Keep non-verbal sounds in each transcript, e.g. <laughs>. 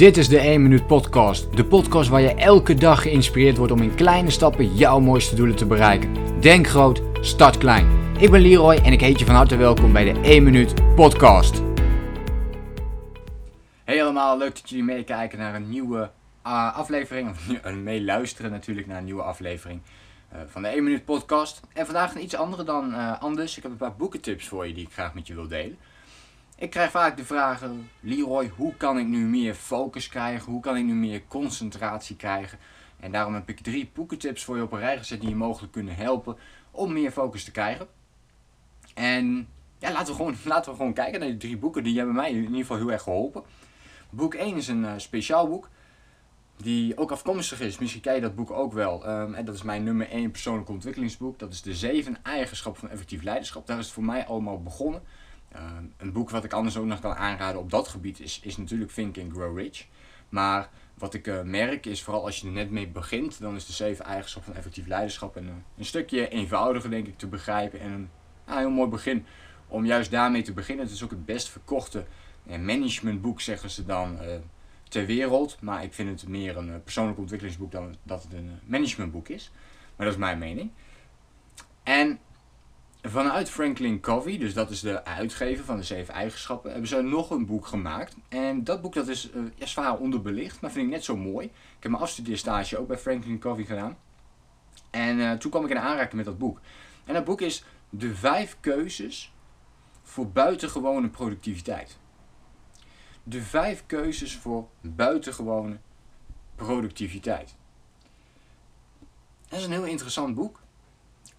Dit is de 1 Minuut Podcast. De podcast waar je elke dag geïnspireerd wordt om in kleine stappen jouw mooiste doelen te bereiken. Denk groot, start klein. Ik ben Leroy en ik heet je van harte welkom bij de 1 Minuut Podcast. Hey allemaal, leuk dat jullie meekijken naar een nieuwe uh, aflevering. Of meeluisteren natuurlijk naar een nieuwe aflevering uh, van de 1 Minuut Podcast. En vandaag iets andere dan anders. Ik heb een paar boekentips voor je die ik graag met je wil delen. Ik krijg vaak de vragen, Leroy, hoe kan ik nu meer focus krijgen? Hoe kan ik nu meer concentratie krijgen? En daarom heb ik drie boekentips voor je op een rij gezet die je mogelijk kunnen helpen om meer focus te krijgen. En ja, laten we gewoon, <laughs> laten we gewoon kijken naar die drie boeken. Die hebben mij in ieder geval heel erg geholpen. Boek 1 is een uh, speciaal boek. Die ook afkomstig is. Misschien ken je dat boek ook wel. Um, en dat is mijn nummer 1 persoonlijk ontwikkelingsboek. Dat is de 7 eigenschappen van effectief leiderschap. Daar is het voor mij allemaal begonnen. Ehm, een boek wat ik anders ook nog kan aanraden op dat gebied is, is natuurlijk Think and Grow Rich. Maar wat ik uh, merk is vooral als je er net mee begint, dan is de zeven eigenschappen van effectief leiderschap een, eh, een stukje eenvoudiger denk ik te begrijpen en een heel mooi begin om juist daarmee te beginnen. Het is ook het best verkochte managementboek zeggen ze dan ter wereld, maar ik vind het meer een persoonlijk ontwikkelingsboek dan dat het een managementboek is. Maar dat is mijn mening. En Vanuit Franklin Covey, dus dat is de uitgever van de zeven eigenschappen, hebben ze nog een boek gemaakt. En dat boek dat is ja, zwaar onderbelicht, maar vind ik net zo mooi. Ik heb mijn afstudeerstage ook bij Franklin Covey gedaan. En uh, toen kwam ik in aanraking met dat boek. En dat boek is De vijf keuzes voor buitengewone productiviteit. De vijf keuzes voor buitengewone productiviteit. Dat is een heel interessant boek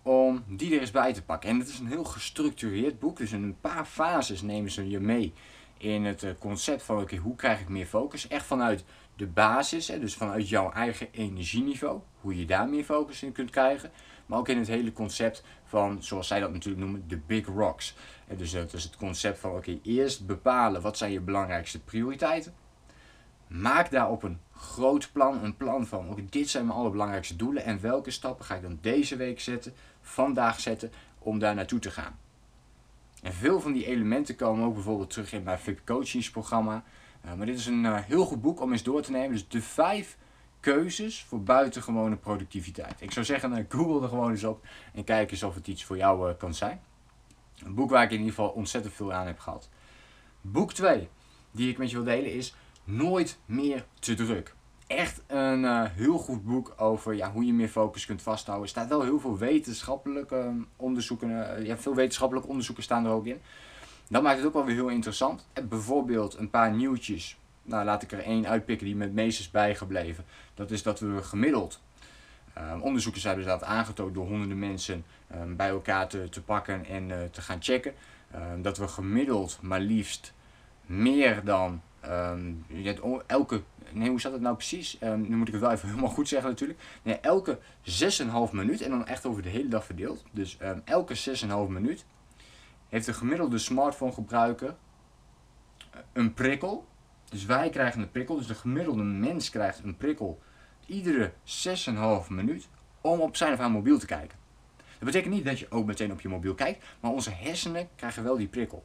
om die er eens bij te pakken. En het is een heel gestructureerd boek, dus in een paar fases nemen ze je mee in het eh, concept van oké, hoe krijg ik meer focus? Echt vanuit de basis, dus vanuit jouw eigen energieniveau, hoe je daar meer focus in kunt krijgen. Maar ook in het hele concept van, zoals zij dat natuurlijk noemen, de big rocks. Dus dat is het concept van oké, eerst bepalen wat zijn je belangrijkste prioriteiten. Maak daarop een groot plan, een plan van oké, dit zijn mijn allerbelangrijkste doelen en welke stappen ga ik dan deze week zetten vandaag zetten om daar naartoe te gaan. En veel van die elementen komen ook bijvoorbeeld terug in mijn Flip Coachingsprogramma. Uh, maar dit is een uh, heel goed boek om eens door te nemen. Dus de vijf keuzes voor buitengewone productiviteit. Ik zou zeggen, uh, google er gewoon eens op en kijk eens of het iets voor jou kan zijn. Een boek waar ik in ieder geval ontzettend veel aan heb gehad. Boek 2, die ik met je wil delen, is Nooit meer te druk echt een uh, heel goed boek over ja, hoe je meer focus kunt vasthouden. Er staat wel heel veel wetenschappelijke ehm, onderzoeken. Uh, ja, veel wetenschappelijke onderzoeken staan er ook in. Dat maakt het ook wel weer heel interessant. En bijvoorbeeld een paar nieuwtjes. Nou, laat ik er één uitpikken die me het meest is bijgebleven. Dat is dat we gemiddeld. Uh, onderzoekers hebben dat aangetoond door honderden mensen ehm, bij elkaar te, te pakken en te gaan checken. dat we gemiddeld maar liefst meer dan Um, elke, nee, hoe zat het nou precies? Um, nu moet ik het wel even <laughs> helemaal goed zeggen natuurlijk. Nee, elke 6,5 minuut, en dan echt over de hele dag verdeeld. Dus um, elke 6,5 minuut heeft de gemiddelde smartphone gebruiker eh, een prikkel. Dus wij krijgen een prikkel, dus de gemiddelde mens krijgt een prikkel iedere 6,5 minuut om op zijn of haar mobiel te kijken. Dat betekent niet dat je ook meteen op je mobiel kijkt, maar onze hersenen krijgen wel die prikkel.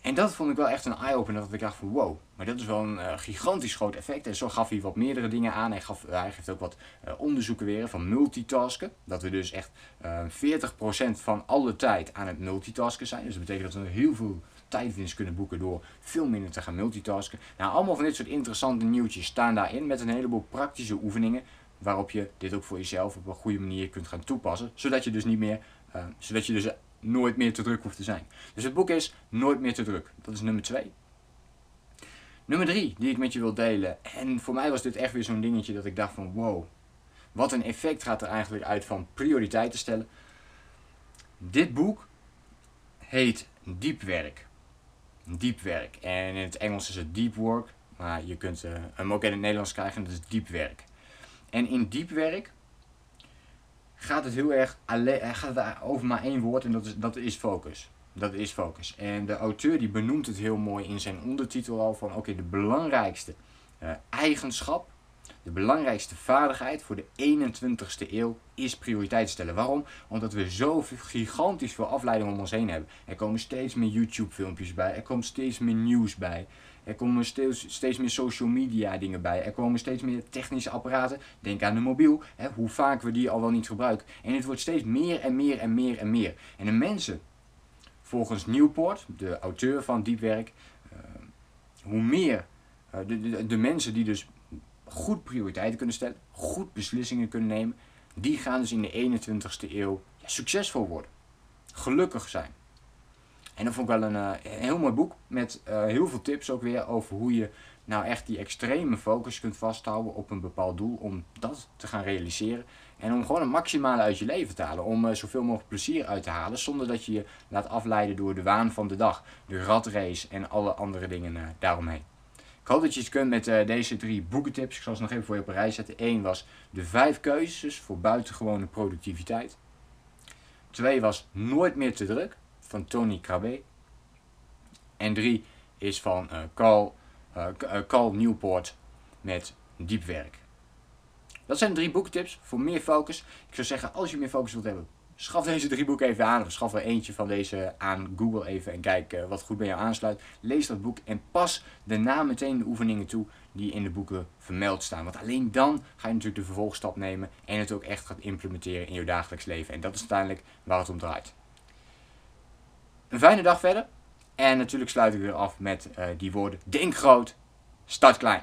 En dat vond ik wel echt een eye-opener. Dat ik dacht van wow, maar dat is wel een uh, gigantisch groot effect. En zo gaf hij wat meerdere dingen aan. Hij, gaf, hij geeft ook wat uh, onderzoeken weer van multitasken. Dat we dus echt uh, eh, 40% van alle tijd aan het multitasken zijn. Dus dat betekent dat we heel veel tijdwinst kunnen boeken door veel minder te gaan multitasken. Nou, allemaal van dit soort interessante nieuwtjes staan daarin met een heleboel praktische oefeningen. Waarop je dit ook voor jezelf op een goede manier kunt gaan toepassen. Zodat je dus niet meer, zodat je dus nooit meer te druk hoeft te zijn. Dus het boek is Nooit meer te druk. Dat is nummer 2. Nummer 3 die ik met je wil delen. En voor mij was dit echt weer zo'n dingetje dat ik dacht van wow. Wat een effect gaat er eigenlijk uit van prioriteiten stellen. Dit boek heet Diepwerk. Diepwerk. En in het Engels is het Deep Work. Maar je kunt uh, hem ook in het Nederlands krijgen. Dat is Diepwerk. En in Diepwerk gaat het heel erg alleen, gaat het over maar één woord en dat is, dat is focus. Dat is focus. En de auteur die benoemt het heel mooi in zijn ondertitel al van oké, de belangrijkste uh, eigenschap De belangrijkste vaardigheid voor de 21ste eeuw is prioriteit stellen. Waarom? Omdat we zo gigantisch veel afleiding om ons heen hebben. Er komen steeds meer YouTube filmpjes bij, er komt steeds meer nieuws bij. Er komen steeds, meer social media dingen bij. Er komen steeds meer technische apparaten. Denk aan de mobiel, hè, hoe vaak we die al wel niet gebruiken. En het wordt steeds meer en meer en meer en meer. En de mensen, volgens Newport, de auteur van Diepwerk, uh, hoe meer de, de, de mensen die dus goed prioriteiten kunnen stellen, goed beslissingen kunnen nemen, die gaan dus in de 21ste eeuw succesvol worden. Gelukkig zijn. En dat vond ik wel een, uh, heel mooi boek met uh, heel veel tips ook weer over hoe je nou echt die extreme focus kunt vasthouden op een bepaald doel om dat te gaan realiseren. En om gewoon het maximale uit je leven te halen. Om uh, zoveel mogelijk plezier uit te halen zonder dat je je laat afleiden door de waan van de dag, de ratrace en alle andere dingen daaromheen. Ik hoop dat je het kunt met deze drie boekentips. Ik zal ze nog even voor je op een rij zetten. Eén was de vijf keuzes voor buitengewone productiviteit. Twee was nooit meer te druk van Tony Crabbe. En drie is van uh, Carl, uh, Carl Newport met diepwerk. Dat zijn drie boektips voor meer focus. Ik zou zeggen, als je meer focus wilt hebben, schaf deze drie boeken even aan. Of schaf er eentje van deze aan Google even en kijk uh, wat goed bij jou aansluit. Lees dat boek en pas daarna meteen de oefeningen toe die in de boeken vermeld staan. Want alleen dan ga je natuurlijk de vervolgstap nemen en het ook echt gaat implementeren in je dagelijks leven. En dat is uiteindelijk waar het om draait. Een fijne dag verder. En natuurlijk sluit ik weer af met uh, die woorden. Denk groot, start klein.